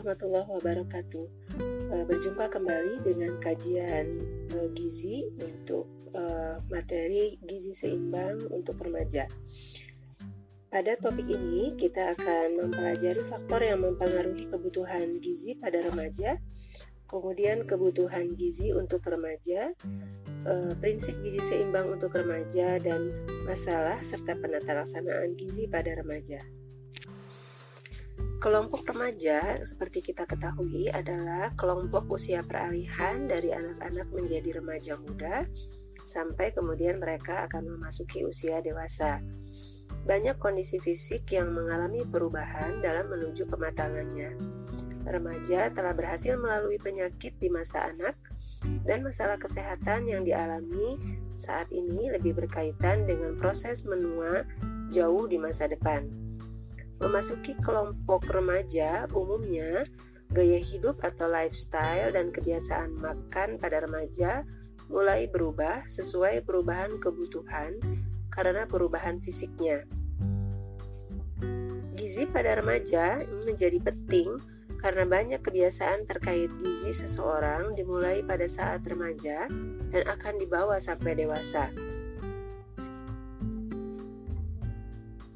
warahmatullahi wabarakatuh. Eh, berjumpa kembali dengan kajian eh, gizi untuk eh, materi gizi seimbang untuk remaja. Pada topik ini, kita akan mempelajari faktor yang mempengaruhi kebutuhan gizi pada remaja, kemudian kebutuhan gizi untuk remaja, prinsip gizi seimbang untuk remaja, dan masalah serta penata laksanaan gizi pada remaja. Kelompok remaja, seperti kita ketahui, adalah kelompok usia peralihan dari anak-anak menjadi remaja muda sampai kemudian mereka akan memasuki usia dewasa. Banyak kondisi fisik yang mengalami perubahan dalam menuju kematangannya. Remaja telah berhasil melalui penyakit di masa anak, dan masalah kesehatan yang dialami saat ini lebih berkaitan dengan proses menua jauh di masa depan. Memasuki kelompok remaja, umumnya gaya hidup atau lifestyle dan kebiasaan makan pada remaja mulai berubah sesuai perubahan kebutuhan karena perubahan fisiknya. Gizi pada remaja menjadi penting karena banyak kebiasaan terkait gizi seseorang dimulai pada saat remaja dan akan dibawa sampai dewasa.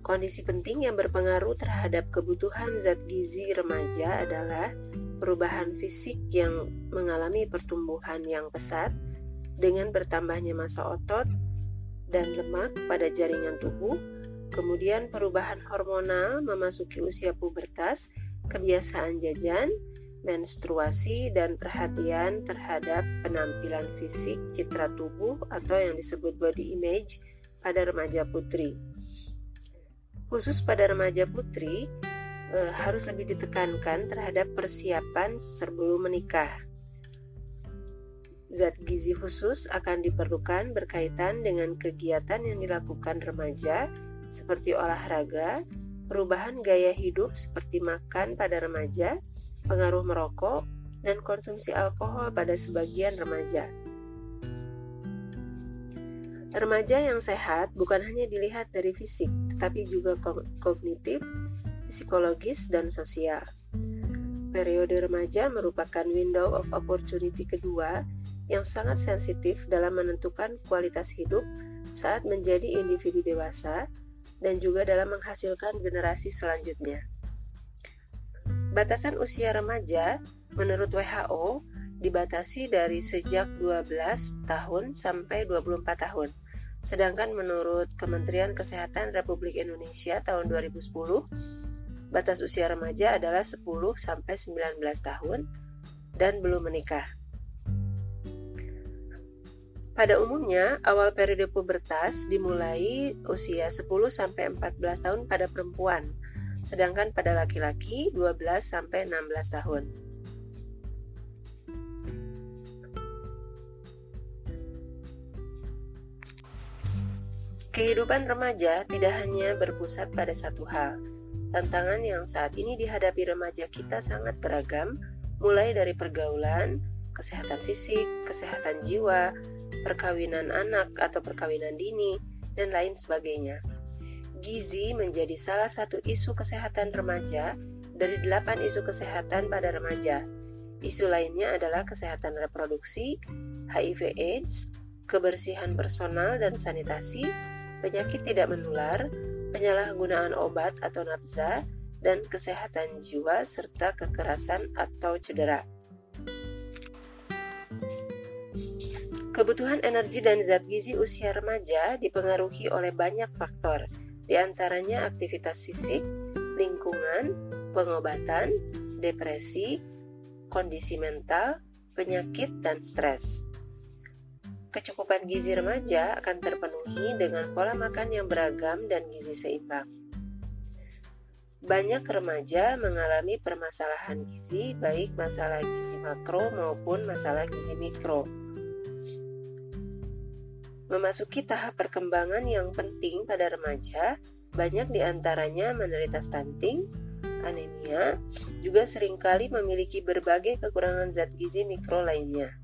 Kondisi penting yang berpengaruh terhadap kebutuhan zat gizi remaja adalah perubahan fisik yang mengalami pertumbuhan yang pesat dengan bertambahnya massa otot dan lemak pada jaringan tubuh, kemudian perubahan hormonal memasuki usia pubertas, kebiasaan jajan, menstruasi, dan perhatian terhadap penampilan fisik citra tubuh atau yang disebut body image pada remaja putri khusus pada remaja putri e, harus lebih ditekankan terhadap persiapan sebelum menikah. Zat gizi khusus akan diperlukan berkaitan dengan kegiatan yang dilakukan remaja seperti olahraga, perubahan gaya hidup seperti makan pada remaja, pengaruh merokok, dan konsumsi alkohol pada sebagian remaja. Remaja yang sehat bukan hanya dilihat dari fisik, tetapi juga kognitif, psikologis, dan sosial. Periode remaja merupakan window of opportunity kedua yang sangat sensitif dalam menentukan kualitas hidup saat menjadi individu dewasa dan juga dalam menghasilkan generasi selanjutnya. Batasan usia remaja menurut WHO dibatasi dari sejak 12 tahun sampai 24 tahun. Sedangkan menurut Kementerian Kesehatan Republik Indonesia tahun 2010, batas usia remaja adalah 10 sampai 19 tahun dan belum menikah. Pada umumnya, awal periode pubertas dimulai usia 10 sampai 14 tahun pada perempuan, sedangkan pada laki-laki 12 sampai 16 tahun. Kehidupan remaja tidak hanya berpusat pada satu hal. Tantangan yang saat ini dihadapi remaja kita sangat beragam, mulai dari pergaulan, kesehatan fisik, kesehatan jiwa, perkawinan anak atau perkawinan dini, dan lain sebagainya. Gizi menjadi salah satu isu kesehatan remaja dari delapan isu kesehatan pada remaja. Isu lainnya adalah kesehatan reproduksi, HIV/AIDS, kebersihan personal dan sanitasi, penyakit tidak menular, penyalahgunaan obat atau nafza, dan kesehatan jiwa serta kekerasan atau cedera. Kebutuhan energi dan zat gizi usia remaja dipengaruhi oleh banyak faktor, di antaranya aktivitas fisik, lingkungan, pengobatan, depresi, kondisi mental, penyakit, dan stres. Kecukupan gizi remaja akan terpenuhi dengan pola makan yang beragam dan gizi seimbang. Banyak remaja mengalami permasalahan gizi, baik masalah gizi makro maupun masalah gizi mikro. Memasuki tahap perkembangan yang penting pada remaja, banyak di antaranya menderita stunting, anemia, juga sering kali memiliki berbagai kekurangan zat gizi mikro lainnya.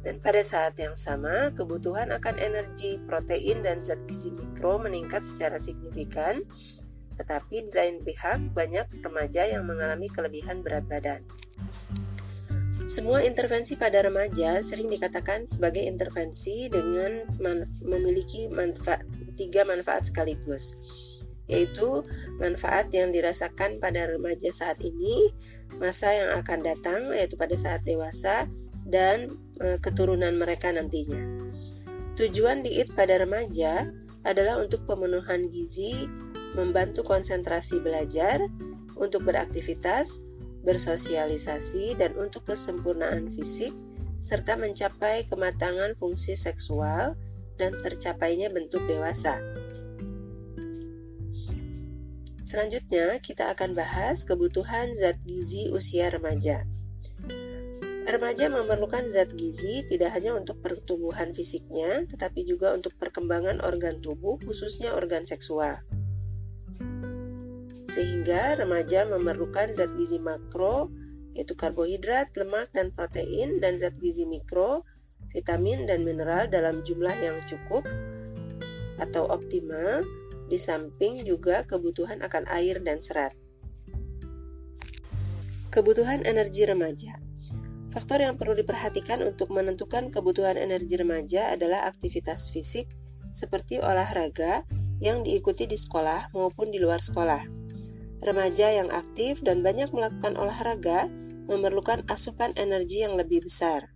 Dan pada saat yang sama, kebutuhan akan energi, protein, dan zat gizi mikro meningkat secara signifikan tetapi di lain pihak banyak remaja yang mengalami kelebihan berat badan. Semua intervensi pada remaja sering dikatakan sebagai intervensi dengan man memiliki manfaat, tiga manfaat sekaligus, yaitu manfaat yang dirasakan pada remaja saat ini, masa yang akan datang, yaitu pada saat dewasa, dan keturunan mereka nantinya. Tujuan diet pada remaja adalah untuk pemenuhan gizi, membantu konsentrasi belajar, untuk beraktivitas, bersosialisasi, dan untuk kesempurnaan fisik, serta mencapai kematangan fungsi seksual dan tercapainya bentuk dewasa. Selanjutnya, kita akan bahas kebutuhan zat gizi usia remaja. Remaja memerlukan zat gizi tidak hanya untuk pertumbuhan fisiknya, tetapi juga untuk perkembangan organ tubuh, khususnya organ seksual sehingga remaja memerlukan zat gizi makro yaitu karbohidrat, lemak, dan protein dan zat gizi mikro, vitamin dan mineral dalam jumlah yang cukup atau optimal di samping juga kebutuhan akan air dan serat. Kebutuhan energi remaja. Faktor yang perlu diperhatikan untuk menentukan kebutuhan energi remaja adalah aktivitas fisik seperti olahraga yang diikuti di sekolah maupun di luar sekolah. Remaja yang aktif dan banyak melakukan olahraga memerlukan asupan energi yang lebih besar.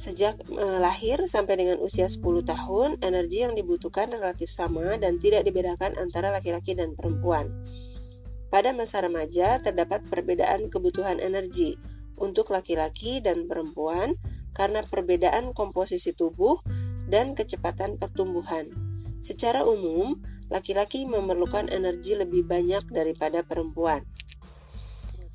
Sejak eh, lahir sampai dengan usia 10 tahun, energi yang dibutuhkan relatif sama dan tidak dibedakan antara laki-laki dan perempuan. Pada masa remaja, terdapat perbedaan kebutuhan energi untuk laki-laki dan perempuan karena perbedaan komposisi tubuh dan kecepatan pertumbuhan. Secara umum, laki-laki memerlukan energi lebih banyak daripada perempuan.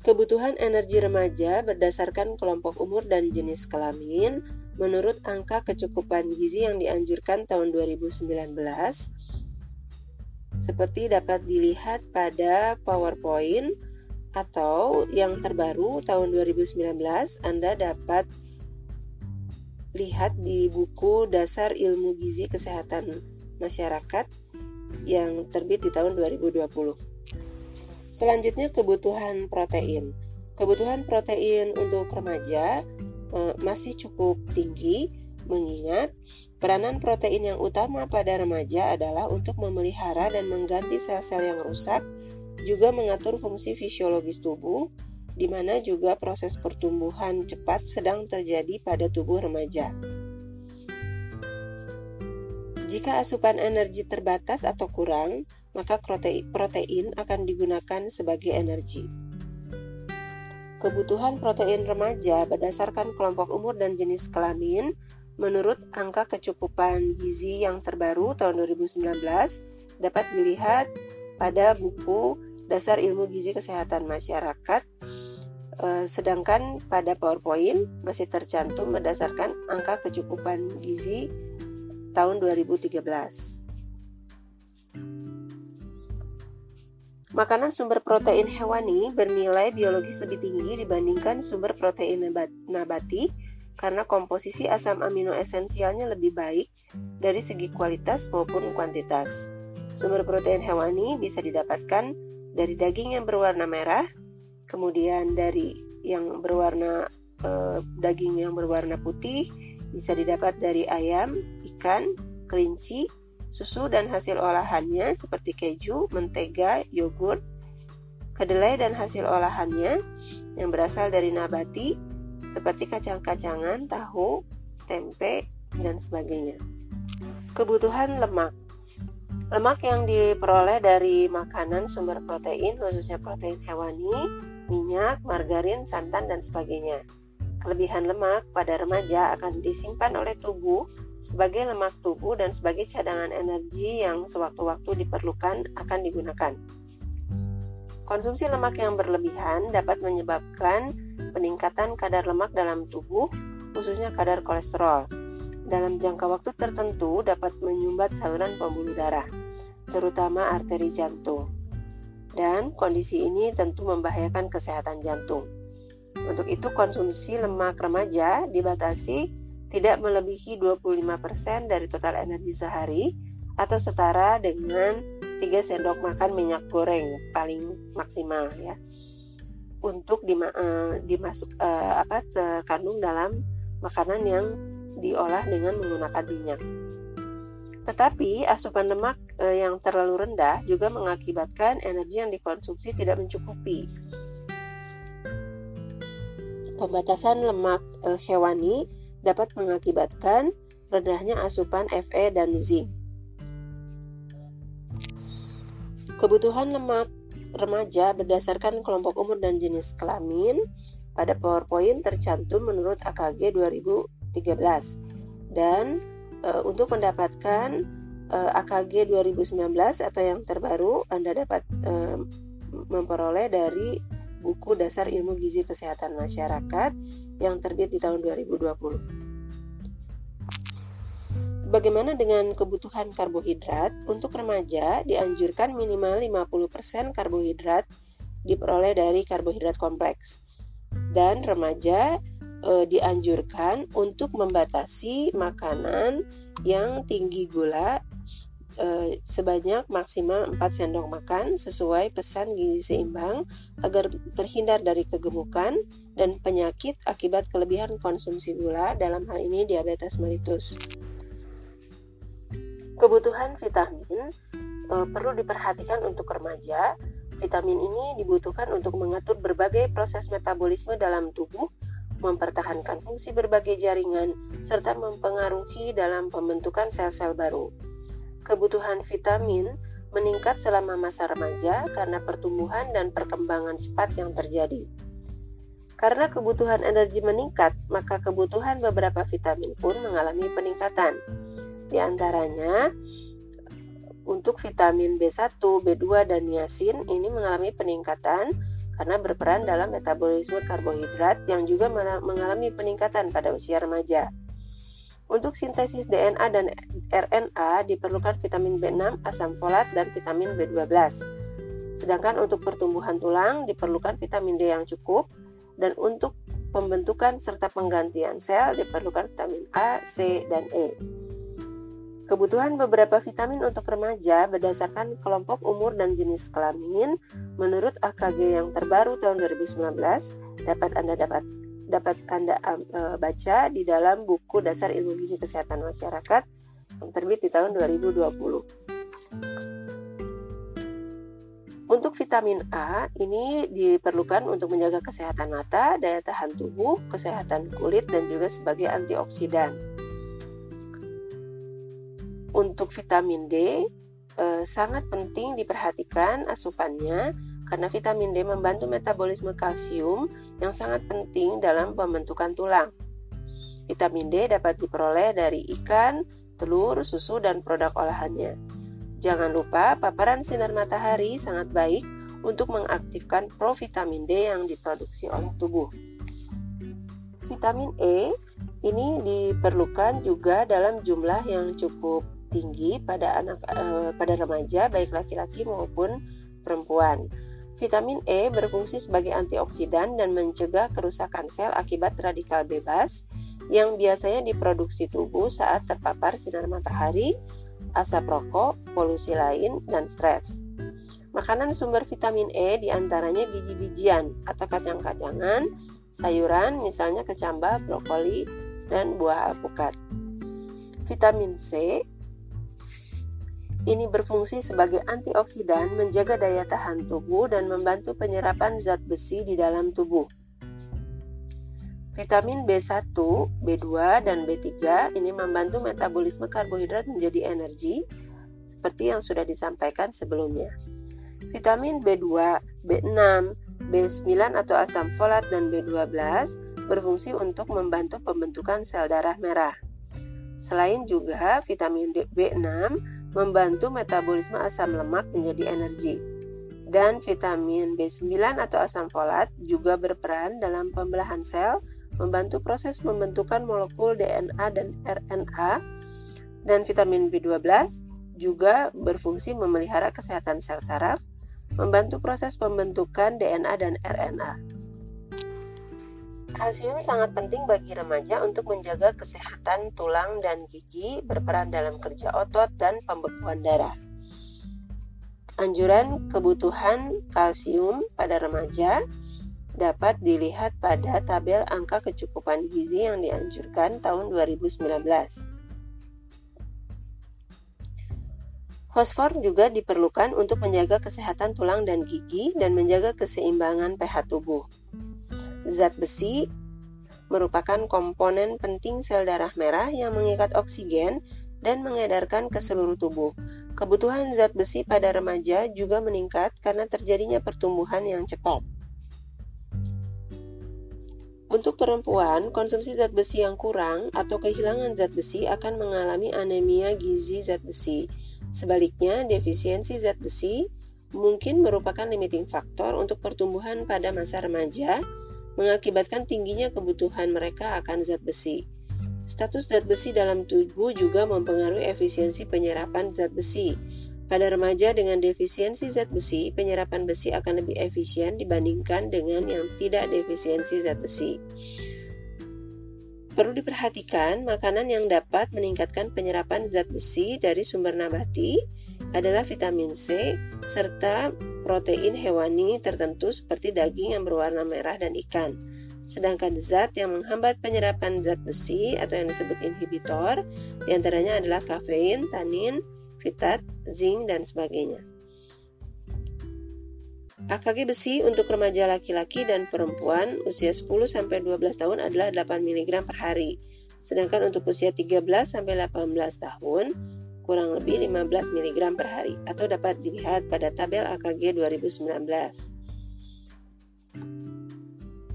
Kebutuhan energi remaja berdasarkan kelompok umur dan jenis kelamin menurut angka kecukupan gizi yang dianjurkan tahun 2019 seperti dapat dilihat pada PowerPoint atau yang terbaru tahun 2019 Anda dapat lihat di buku Dasar Ilmu Gizi Kesehatan masyarakat yang terbit di tahun 2020. Selanjutnya kebutuhan protein. Kebutuhan protein untuk remaja eh, masih cukup tinggi mengingat peranan protein yang utama pada remaja adalah untuk memelihara dan mengganti sel-sel yang rusak, juga mengatur fungsi fisiologis tubuh, di mana juga proses pertumbuhan cepat sedang terjadi pada tubuh remaja. Jika asupan energi terbatas atau kurang, maka protein akan digunakan sebagai energi. Kebutuhan protein remaja berdasarkan kelompok umur dan jenis kelamin menurut angka kecukupan gizi yang terbaru tahun 2019 dapat dilihat pada buku Dasar Ilmu Gizi Kesehatan Masyarakat eh, sedangkan pada PowerPoint masih tercantum berdasarkan angka kecukupan gizi tahun 2013. Makanan sumber protein hewani bernilai biologis lebih tinggi dibandingkan sumber protein nabati karena komposisi asam amino esensialnya lebih baik dari segi kualitas maupun kuantitas. Sumber protein hewani bisa didapatkan dari daging yang berwarna merah, kemudian dari yang berwarna eh, daging yang berwarna putih, bisa didapat dari ayam, ikan, kelinci, susu dan hasil olahannya seperti keju, mentega, yogurt, kedelai dan hasil olahannya yang berasal dari nabati seperti kacang-kacangan, tahu, tempe, dan sebagainya. Kebutuhan lemak Lemak yang diperoleh dari makanan sumber protein, khususnya protein hewani, minyak, margarin, santan, dan sebagainya. Kelebihan lemak pada remaja akan disimpan oleh tubuh sebagai lemak tubuh dan sebagai cadangan energi yang sewaktu-waktu diperlukan akan digunakan. Konsumsi lemak yang berlebihan dapat menyebabkan peningkatan kadar lemak dalam tubuh, khususnya kadar kolesterol. Dalam jangka waktu tertentu dapat menyumbat saluran pembuluh darah, terutama arteri jantung. Dan kondisi ini tentu membahayakan kesehatan jantung. Untuk itu konsumsi lemak remaja dibatasi tidak melebihi 25% dari total energi sehari atau setara dengan 3 sendok makan minyak goreng paling maksimal ya untuk dima, uh, dimasuk uh, apa terkandung dalam makanan yang diolah dengan menggunakan minyak. Tetapi asupan lemak uh, yang terlalu rendah juga mengakibatkan energi yang dikonsumsi tidak mencukupi. Pembatasan lemak uh, hewani dapat mengakibatkan rendahnya asupan Fe dan zinc. Kebutuhan lemak remaja berdasarkan kelompok umur dan jenis kelamin pada PowerPoint tercantum menurut AKG 2013 dan e, untuk mendapatkan e, AKG 2019 atau yang terbaru Anda dapat e, memperoleh dari buku Dasar Ilmu Gizi Kesehatan Masyarakat yang terbit di tahun 2020. Bagaimana dengan kebutuhan karbohidrat? Untuk remaja dianjurkan minimal 50% karbohidrat diperoleh dari karbohidrat kompleks. Dan remaja e, dianjurkan untuk membatasi makanan yang tinggi gula e, sebanyak maksimal 4 sendok makan sesuai pesan gizi seimbang agar terhindar dari kegemukan dan penyakit akibat kelebihan konsumsi gula dalam hal ini diabetes mellitus. Kebutuhan vitamin e, perlu diperhatikan untuk remaja. Vitamin ini dibutuhkan untuk mengatur berbagai proses metabolisme dalam tubuh, mempertahankan fungsi berbagai jaringan, serta mempengaruhi dalam pembentukan sel-sel baru. Kebutuhan vitamin meningkat selama masa remaja karena pertumbuhan dan perkembangan cepat yang terjadi. Karena kebutuhan energi meningkat, maka kebutuhan beberapa vitamin pun mengalami peningkatan. Di antaranya untuk vitamin B1, B2, dan niacin ini mengalami peningkatan karena berperan dalam metabolisme karbohidrat yang juga mengalami peningkatan pada usia remaja. Untuk sintesis DNA dan RNA diperlukan vitamin B6, asam folat, dan vitamin B12. Sedangkan untuk pertumbuhan tulang diperlukan vitamin D yang cukup dan untuk pembentukan serta penggantian sel diperlukan vitamin A, C, dan E. Kebutuhan beberapa vitamin untuk remaja berdasarkan kelompok umur dan jenis kelamin menurut AKG yang terbaru tahun 2019 dapat Anda dapat dapat Anda uh, baca di dalam buku Dasar Ilmu Gizi Kesehatan Masyarakat yang terbit di tahun 2020. Untuk vitamin A, ini diperlukan untuk menjaga kesehatan mata, daya tahan tubuh, kesehatan kulit, dan juga sebagai antioksidan. Untuk vitamin D eh, sangat penting diperhatikan asupannya karena vitamin D membantu metabolisme kalsium yang sangat penting dalam pembentukan tulang. Vitamin D dapat diperoleh dari ikan, telur, susu, dan produk olahannya. Jangan lupa, paparan sinar matahari sangat baik untuk mengaktifkan provitamin D yang diproduksi oleh tubuh. Vitamin E ini diperlukan juga dalam jumlah yang cukup tinggi pada anak uh, pada remaja baik laki-laki maupun perempuan. Vitamin E berfungsi sebagai antioksidan dan mencegah kerusakan sel akibat radikal bebas yang biasanya diproduksi tubuh saat terpapar sinar matahari, asap rokok, polusi lain, dan stres. Makanan sumber vitamin E di antaranya biji-bijian atau kacang-kacangan, sayuran misalnya kecambah, brokoli, dan buah alpukat. Vitamin C ini berfungsi sebagai antioksidan, menjaga daya tahan tubuh, dan membantu penyerapan zat besi di dalam tubuh. Vitamin B1, B2, dan B3 ini membantu metabolisme karbohidrat menjadi energi, seperti yang sudah disampaikan sebelumnya. Vitamin B2, B6, B9 atau asam folat, dan B12 berfungsi untuk membantu pembentukan sel darah merah. Selain juga vitamin B6 membantu metabolisme asam lemak menjadi energi. Dan vitamin B9 atau asam folat juga berperan dalam pembelahan sel, membantu proses pembentukan molekul DNA dan RNA. Dan vitamin B12 juga berfungsi memelihara kesehatan sel saraf, membantu proses pembentukan DNA dan RNA. Kalsium sangat penting bagi remaja untuk menjaga kesehatan tulang dan gigi, berperan dalam kerja otot dan pembekuan darah. Anjuran kebutuhan kalsium pada remaja dapat dilihat pada tabel angka kecukupan gizi yang dianjurkan tahun 2019. Fosfor juga diperlukan untuk menjaga kesehatan tulang dan gigi dan menjaga keseimbangan pH tubuh. Zat besi merupakan komponen penting sel darah merah yang mengikat oksigen dan mengedarkan ke seluruh tubuh. Kebutuhan zat besi pada remaja juga meningkat karena terjadinya pertumbuhan yang cepat. Untuk perempuan, konsumsi zat besi yang kurang atau kehilangan zat besi akan mengalami anemia gizi zat besi. Sebaliknya, defisiensi zat besi mungkin merupakan limiting faktor untuk pertumbuhan pada masa remaja mengakibatkan tingginya kebutuhan mereka akan zat besi. Status zat besi dalam tubuh juga mempengaruhi efisiensi penyerapan zat besi. Pada remaja dengan defisiensi zat besi, penyerapan besi akan lebih efisien dibandingkan dengan yang tidak defisiensi zat besi. Perlu diperhatikan, makanan yang dapat meningkatkan penyerapan zat besi dari sumber nabati adalah vitamin C serta protein hewani tertentu seperti daging yang berwarna merah dan ikan. Sedangkan zat yang menghambat penyerapan zat besi atau yang disebut inhibitor di antaranya adalah kafein, tanin, fitat, zinc, dan sebagainya. AKG besi untuk remaja laki-laki dan perempuan usia 10-12 tahun adalah 8 mg per hari. Sedangkan untuk usia 13-18 tahun kurang lebih 15 mg per hari atau dapat dilihat pada tabel AKG 2019.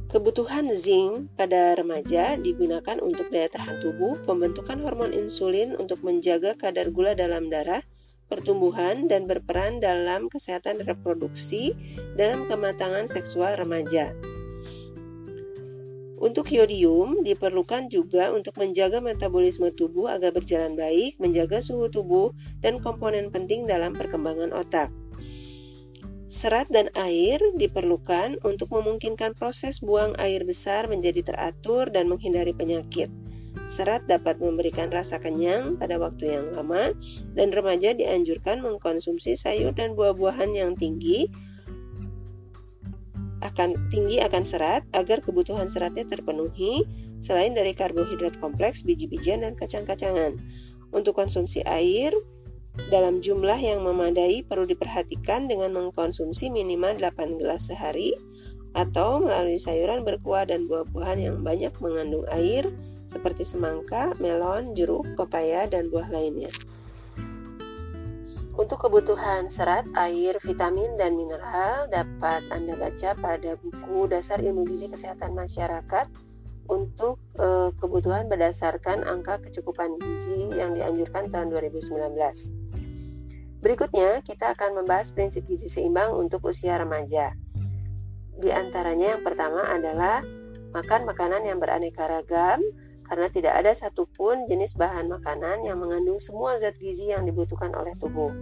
Kebutuhan zinc pada remaja digunakan untuk daya tahan tubuh, pembentukan hormon insulin untuk menjaga kadar gula dalam darah, pertumbuhan, dan berperan dalam kesehatan reproduksi dalam kematangan seksual remaja. Untuk iodium diperlukan juga untuk menjaga metabolisme tubuh agar berjalan baik, menjaga suhu tubuh, dan komponen penting dalam perkembangan otak. Serat dan air diperlukan untuk memungkinkan proses buang air besar menjadi teratur dan menghindari penyakit. Serat dapat memberikan rasa kenyang pada waktu yang lama, dan remaja dianjurkan mengkonsumsi sayur dan buah-buahan yang tinggi akan tinggi akan serat agar kebutuhan seratnya terpenuhi selain dari karbohidrat kompleks, biji-bijian dan kacang-kacangan. Untuk konsumsi air dalam jumlah yang memadai perlu diperhatikan dengan mengkonsumsi minimal 8 gelas sehari atau melalui sayuran berkuah dan buah-buahan yang banyak mengandung air seperti semangka, melon, jeruk, pepaya, dan buah lainnya. Untuk kebutuhan serat, air, vitamin, dan mineral dapat Anda baca pada buku Dasar Ilmu Gizi Kesehatan Masyarakat untuk e, kebutuhan berdasarkan angka kecukupan gizi yang dianjurkan tahun 2019. Berikutnya, kita akan membahas prinsip gizi seimbang untuk usia remaja. Di antaranya yang pertama adalah makan makanan yang beraneka ragam, karena tidak ada satupun jenis bahan makanan yang mengandung semua zat gizi yang dibutuhkan oleh tubuh.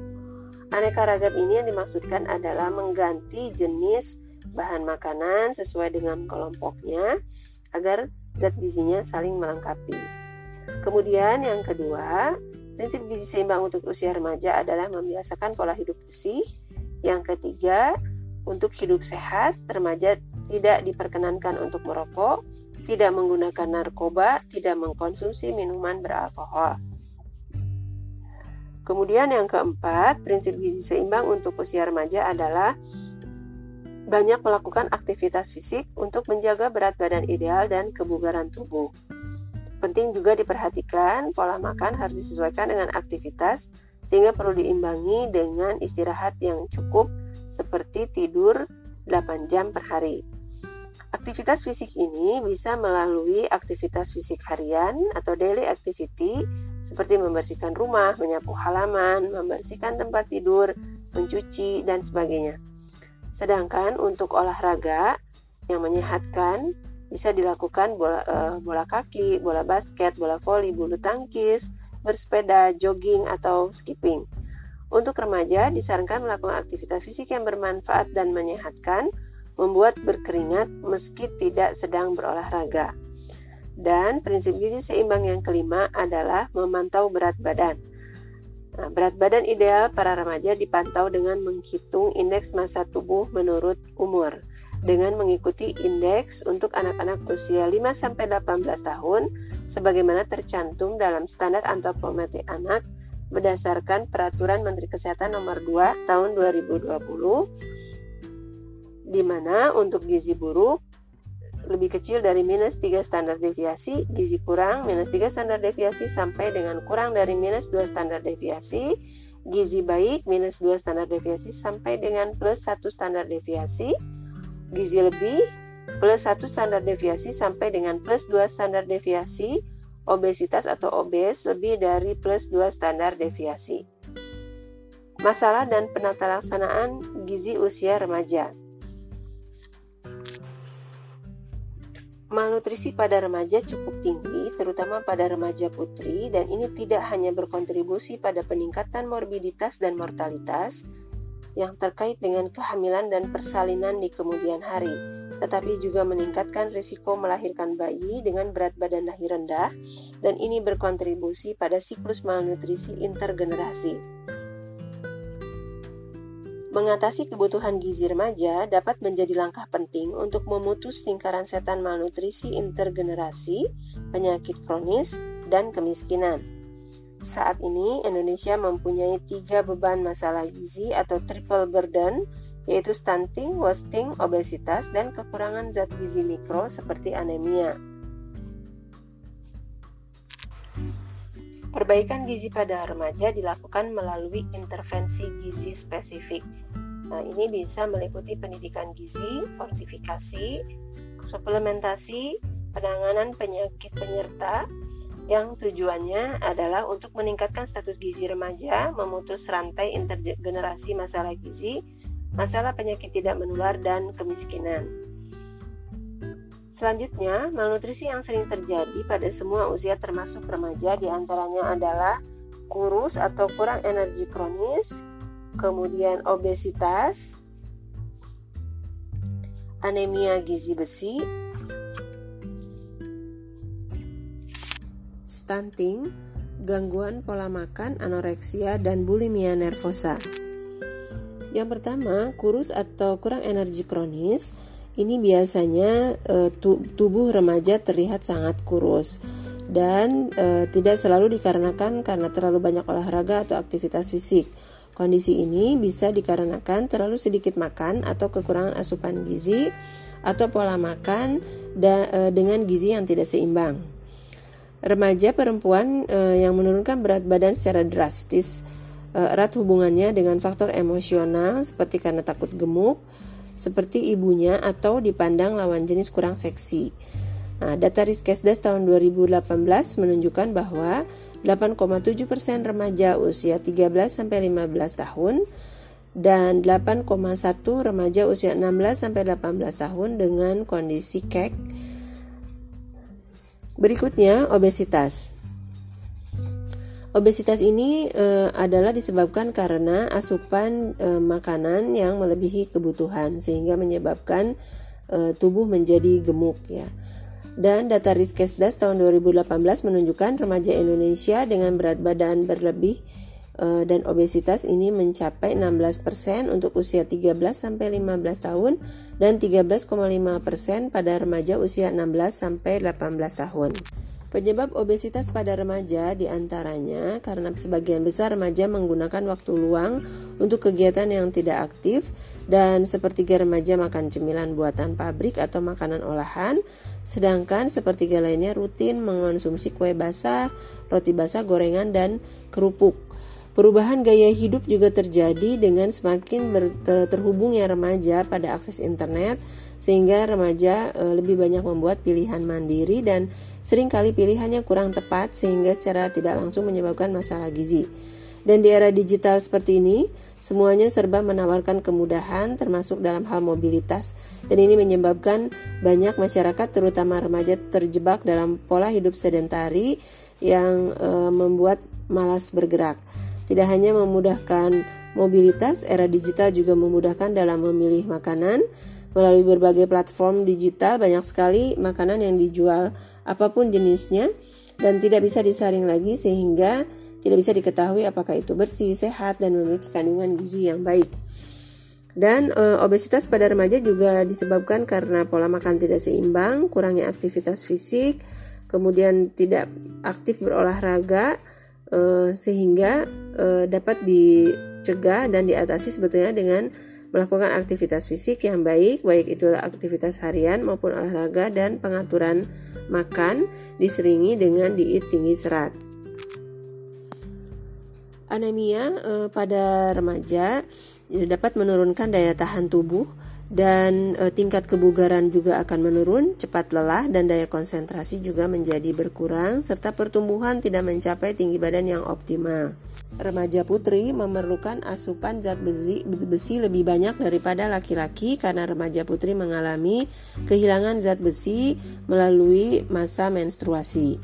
Aneka ragam ini yang dimaksudkan adalah mengganti jenis bahan makanan sesuai dengan kelompoknya agar zat gizinya saling melengkapi. Kemudian yang kedua, prinsip gizi seimbang untuk usia remaja adalah membiasakan pola hidup bersih. Yang ketiga, untuk hidup sehat, remaja tidak diperkenankan untuk merokok, tidak menggunakan narkoba, tidak mengkonsumsi minuman beralkohol. Kemudian yang keempat, prinsip gizi seimbang untuk usia remaja adalah banyak melakukan aktivitas fisik untuk menjaga berat badan ideal dan kebugaran tubuh. Penting juga diperhatikan pola makan harus disesuaikan dengan aktivitas sehingga perlu diimbangi dengan istirahat yang cukup seperti tidur 8 jam per hari. Aktivitas fisik ini bisa melalui aktivitas fisik harian atau daily activity seperti membersihkan rumah, menyapu halaman, membersihkan tempat tidur, mencuci, dan sebagainya. Sedangkan untuk olahraga yang menyehatkan bisa dilakukan bola, uh, bola kaki, bola basket, bola voli, bulu tangkis, bersepeda, jogging, atau skipping. Untuk remaja disarankan melakukan aktivitas fisik yang bermanfaat dan menyehatkan membuat berkeringat meski tidak sedang berolahraga. Dan prinsip gizi seimbang yang kelima adalah memantau berat badan. Nah, berat badan ideal para remaja dipantau dengan menghitung indeks massa tubuh menurut umur dengan mengikuti indeks untuk anak-anak usia 5-18 tahun sebagaimana tercantum dalam standar antropometri anak berdasarkan peraturan Menteri Kesehatan nomor 2 tahun 2020 di mana untuk gizi buruk lebih kecil dari minus 3 standar deviasi, gizi kurang minus 3 standar deviasi sampai dengan kurang dari minus 2 standar deviasi, gizi baik minus 2 standar deviasi sampai dengan plus 1 standar deviasi, gizi lebih plus 1 standar deviasi sampai dengan plus 2 standar deviasi, obesitas atau obes lebih dari plus 2 standar deviasi. Masalah dan penata laksanaan gizi usia remaja. Malnutrisi pada remaja cukup tinggi, terutama pada remaja putri, dan ini tidak hanya berkontribusi pada peningkatan morbiditas dan mortalitas yang terkait dengan kehamilan dan persalinan di kemudian hari, tetapi juga meningkatkan risiko melahirkan bayi dengan berat badan lahir rendah, dan ini berkontribusi pada siklus malnutrisi intergenerasi. Mengatasi kebutuhan gizi remaja dapat menjadi langkah penting untuk memutus lingkaran setan malnutrisi intergenerasi, penyakit kronis, dan kemiskinan. Saat ini, Indonesia mempunyai tiga beban masalah gizi atau triple burden, yaitu stunting, wasting, obesitas, dan kekurangan zat gizi mikro seperti anemia. Perbaikan gizi pada remaja dilakukan melalui intervensi gizi spesifik. Nah, ini bisa meliputi pendidikan gizi, fortifikasi, suplementasi, penanganan penyakit penyerta yang tujuannya adalah untuk meningkatkan status gizi remaja, memutus rantai intergenerasi masalah gizi, masalah penyakit tidak menular, dan kemiskinan. Selanjutnya, malnutrisi yang sering terjadi pada semua usia termasuk remaja di antaranya adalah kurus atau kurang energi kronis, kemudian obesitas, anemia gizi besi, stunting, gangguan pola makan, anoreksia, dan bulimia nervosa. Yang pertama, kurus atau kurang energi kronis ini biasanya e, tubuh remaja terlihat sangat kurus dan e, tidak selalu dikarenakan karena terlalu banyak olahraga atau aktivitas fisik. Kondisi ini bisa dikarenakan terlalu sedikit makan atau kekurangan asupan gizi atau pola makan da, e, dengan gizi yang tidak seimbang. Remaja perempuan e, yang menurunkan berat badan secara drastis erat hubungannya dengan faktor emosional seperti karena takut gemuk, seperti ibunya atau dipandang lawan jenis kurang seksi. Nah, data Riskesdas tahun 2018 menunjukkan bahwa 8,7% remaja usia 13 sampai 15 tahun dan 8,1 remaja usia 16 sampai 18 tahun dengan kondisi kek. Berikutnya obesitas. Obesitas ini e, adalah disebabkan karena asupan e, makanan yang melebihi kebutuhan sehingga menyebabkan e, tubuh menjadi gemuk ya. Dan data Riskesdas tahun 2018 menunjukkan remaja Indonesia dengan berat badan berlebih e, dan obesitas ini mencapai 16% untuk usia 13 sampai 15 tahun dan 13,5% pada remaja usia 16 sampai 18 tahun. Penyebab obesitas pada remaja di antaranya karena sebagian besar remaja menggunakan waktu luang untuk kegiatan yang tidak aktif dan sepertiga remaja makan cemilan buatan pabrik atau makanan olahan, sedangkan sepertiga lainnya rutin mengonsumsi kue basah, roti basah, gorengan, dan kerupuk. Perubahan gaya hidup juga terjadi dengan semakin terhubungnya remaja pada akses internet sehingga remaja e, lebih banyak membuat pilihan mandiri dan sering kali pilihannya kurang tepat sehingga secara tidak langsung menyebabkan masalah gizi. Dan di era digital seperti ini, semuanya serba menawarkan kemudahan termasuk dalam hal mobilitas dan ini menyebabkan banyak masyarakat terutama remaja terjebak dalam pola hidup sedentari yang e, membuat malas bergerak. Tidak hanya memudahkan mobilitas, era digital juga memudahkan dalam memilih makanan, Melalui berbagai platform digital banyak sekali makanan yang dijual apa pun jenisnya dan tidak bisa disaring lagi sehingga tidak bisa diketahui apakah itu bersih, sehat dan memiliki kandungan gizi yang baik. Dan e, obesitas pada remaja juga disebabkan karena pola makan tidak seimbang, kurangnya aktivitas fisik, kemudian tidak aktif berolahraga e, sehingga e, dapat dicegah dan diatasi sebetulnya dengan melakukan aktivitas fisik yang baik, baik itulah aktivitas harian maupun olahraga dan pengaturan makan diseringi dengan diet tinggi serat. Anemia eh, pada remaja dapat menurunkan daya tahan tubuh dan e, tingkat kebugaran juga akan menurun, cepat lelah dan daya konsentrasi juga menjadi berkurang serta pertumbuhan tidak mencapai tinggi badan yang optimal. Remaja putri memerlukan asupan zat besi, besi lebih banyak daripada laki-laki karena remaja putri mengalami kehilangan zat besi melalui masa menstruasi.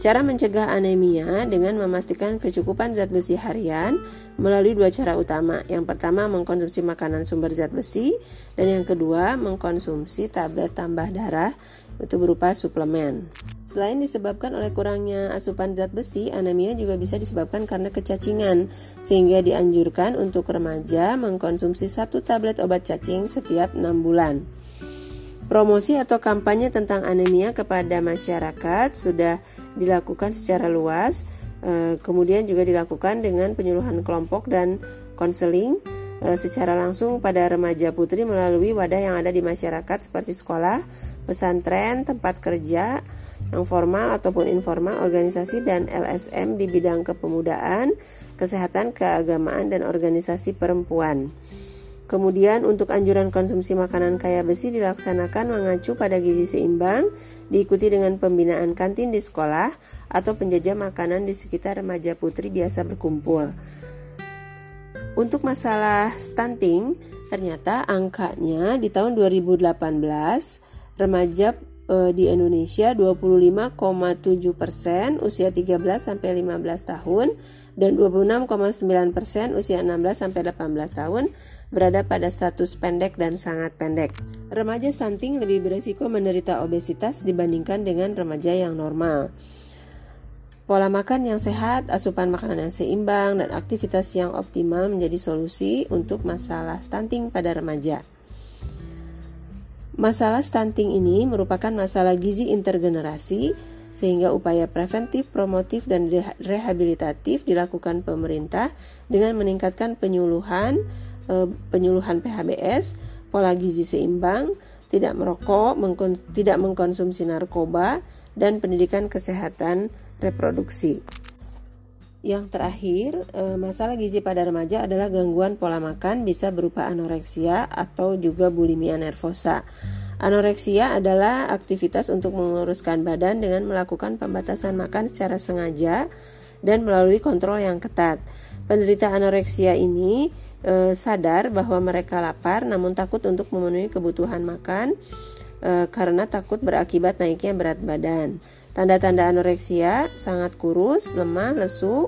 Cara mencegah anemia dengan memastikan kecukupan zat besi harian melalui dua cara utama. Yang pertama mengkonsumsi makanan sumber zat besi dan yang kedua mengkonsumsi tablet tambah darah itu berupa suplemen. Selain disebabkan oleh kurangnya asupan zat besi, anemia juga bisa disebabkan karena kecacingan, sehingga dianjurkan untuk remaja mengkonsumsi satu tablet obat cacing setiap 6 bulan. Promosi atau kampanye tentang anemia kepada masyarakat sudah dilakukan secara luas, eh, kemudian juga dilakukan dengan penyuluhan kelompok dan konseling eh, secara langsung pada remaja putri melalui wadah yang ada di masyarakat seperti sekolah, pesantren, tempat kerja yang formal ataupun informal, organisasi dan LSM di bidang kepemudaan, kesehatan, keagamaan dan organisasi perempuan. Kemudian untuk anjuran konsumsi makanan kaya besi dilaksanakan mengacu pada gizi seimbang, diikuti dengan pembinaan kantin di sekolah atau penjajah makanan di sekitar remaja putri biasa berkumpul. Untuk masalah stunting, ternyata angkanya di tahun 2018 remaja e, di Indonesia 25,7 persen usia 13 sampai 15 tahun dan 26,9 persen usia 16 sampai 18 tahun berada pada status pendek dan sangat pendek. Remaja stunting lebih beresiko menderita obesitas dibandingkan dengan remaja yang normal. Pola makan yang sehat, asupan makanan yang seimbang, dan aktivitas yang optimal menjadi solusi untuk masalah stunting pada remaja. Masalah stunting ini merupakan masalah gizi intergenerasi sehingga upaya preventif, promotif, dan rehabilitatif dilakukan pemerintah dengan meningkatkan penyuluhan, penyuluhan PHBS, pola gizi seimbang, tidak merokok, tidak mengkonsumsi narkoba, dan pendidikan kesehatan reproduksi. Yang terakhir, e, masalah gizi pada remaja adalah gangguan pola makan bisa berupa anoreksia atau juga bulimia nervosa. Anoreksia adalah aktivitas untuk menguruskan badan dengan melakukan pembatasan makan secara sengaja dan melalui kontrol yang ketat. Penderita anoreksia ini e, sadar bahwa mereka lapar namun takut untuk memenuhi kebutuhan makan e, karena takut berakibat naiknya berat badan. Tanda-tanda anoreksia sangat kurus, lemah, lesu,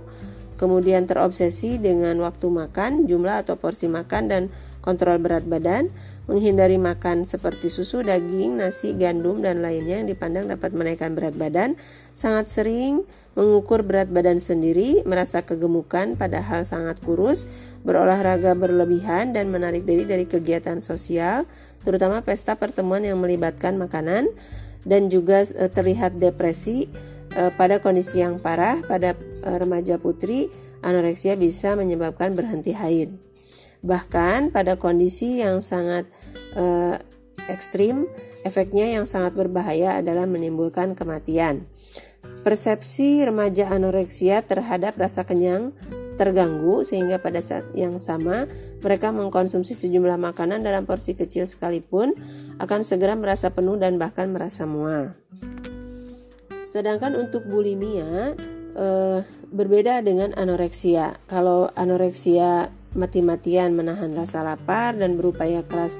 kemudian terobsesi dengan waktu makan, jumlah atau porsi makan dan kontrol berat badan, menghindari makan seperti susu, daging, nasi, gandum dan lainnya yang dipandang dapat menaikkan berat badan, sangat sering mengukur berat badan sendiri, merasa kegemukan padahal sangat kurus, berolahraga berlebihan dan menarik diri dari kegiatan sosial, terutama pesta pertemuan yang melibatkan makanan dan juga eh, terlihat depresi Eh, pada kondisi yang parah pada uh, remaja putri, anoreksia bisa menyebabkan berhenti haid. Bahkan pada kondisi yang sangat uh, ekstrim, efeknya yang sangat berbahaya adalah menimbulkan kematian. Persepsi remaja anoreksia terhadap rasa kenyang terganggu sehingga pada saat yang sama mereka mengkonsumsi sejumlah makanan dalam porsi kecil sekalipun akan segera merasa penuh dan bahkan merasa mual. Sedangkan untuk bulimia eh, berbeda dengan anoreksia. Kalau anoreksia mati-matian menahan rasa lapar dan berupaya keras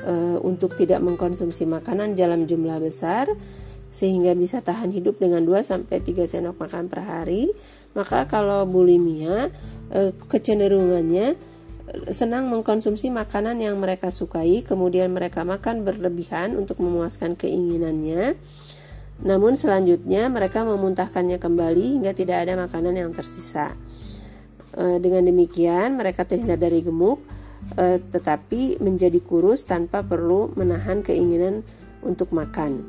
eh, untuk tidak mengkonsumsi makanan dalam jumlah besar sehingga bisa tahan hidup dengan 2 sampai 3 sendok makan per hari. Maka kalau bulimia eh, kecenderungannya senang mengkonsumsi makanan yang mereka sukai, kemudian mereka makan berlebihan untuk memuaskan keinginannya. Namun selanjutnya mereka memuntahkannya kembali hingga tidak ada makanan yang tersisa. E, dengan demikian mereka terhindar dari gemuk, e, tetapi menjadi kurus tanpa perlu menahan keinginan untuk makan.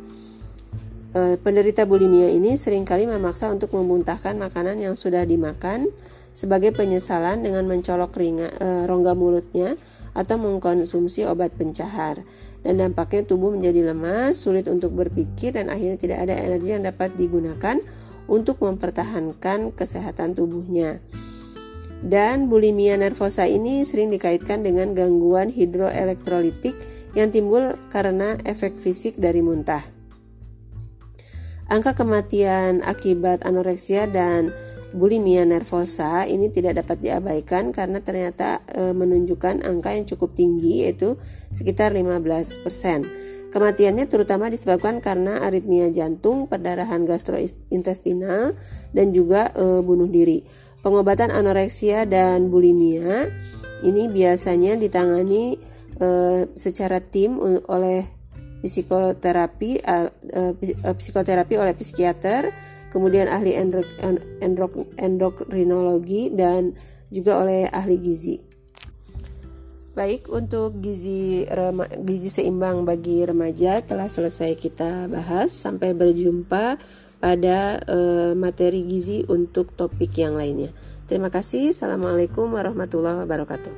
E, penderita bulimia ini sering kali memaksa untuk memuntahkan makanan yang sudah dimakan sebagai penyesalan dengan mencolok ringa, rongga mulutnya atau mengkonsumsi obat pencahar dan dampaknya tubuh menjadi lemas, sulit untuk berpikir dan akhirnya tidak ada energi yang dapat digunakan untuk mempertahankan kesehatan tubuhnya. Dan bulimia nervosa ini sering dikaitkan dengan gangguan hidroelektrolitik yang timbul karena efek fisik dari muntah. Angka kematian akibat anoreksia dan bulimia nervosa ini tidak dapat diabaikan karena ternyata e, menunjukkan angka yang cukup tinggi yaitu sekitar 15%. Kematiannya terutama disebabkan karena aritmia jantung, perdarahan gastrointestinal dan juga e, bunuh diri. Pengobatan anoreksia dan bulimia ini biasanya ditangani e, secara tim oleh psikoterapi e, psikoterapi oleh psikiater kemudian ahli endok, endok, endokrinologi dan juga oleh ahli gizi. Baik, untuk gizi rema, gizi seimbang bagi remaja telah selesai kita bahas. Sampai berjumpa pada uh, materi gizi untuk topik yang lainnya. Terima kasih. Assalamualaikum warahmatullahi wabarakatuh.